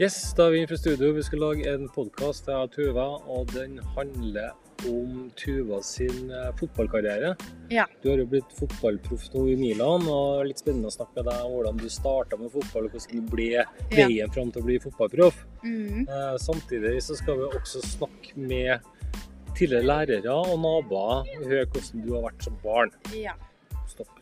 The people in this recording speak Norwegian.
Yes, da er vi inne fra studio. Vi skal lage en podkast av Tuva, og den handler om Tuva sin eh, fotballkarriere. Ja. Du har jo blitt fotballproff nå i Milan, og det er litt spennende å snakke med deg om hvordan du starta med fotball, og hvordan du ble veien fram til å bli fotballproff. Mm. Eh, Samtidig så skal vi også snakke med tidligere lærere og naboer, høre hvordan du har vært som barn. Ja. Stopp.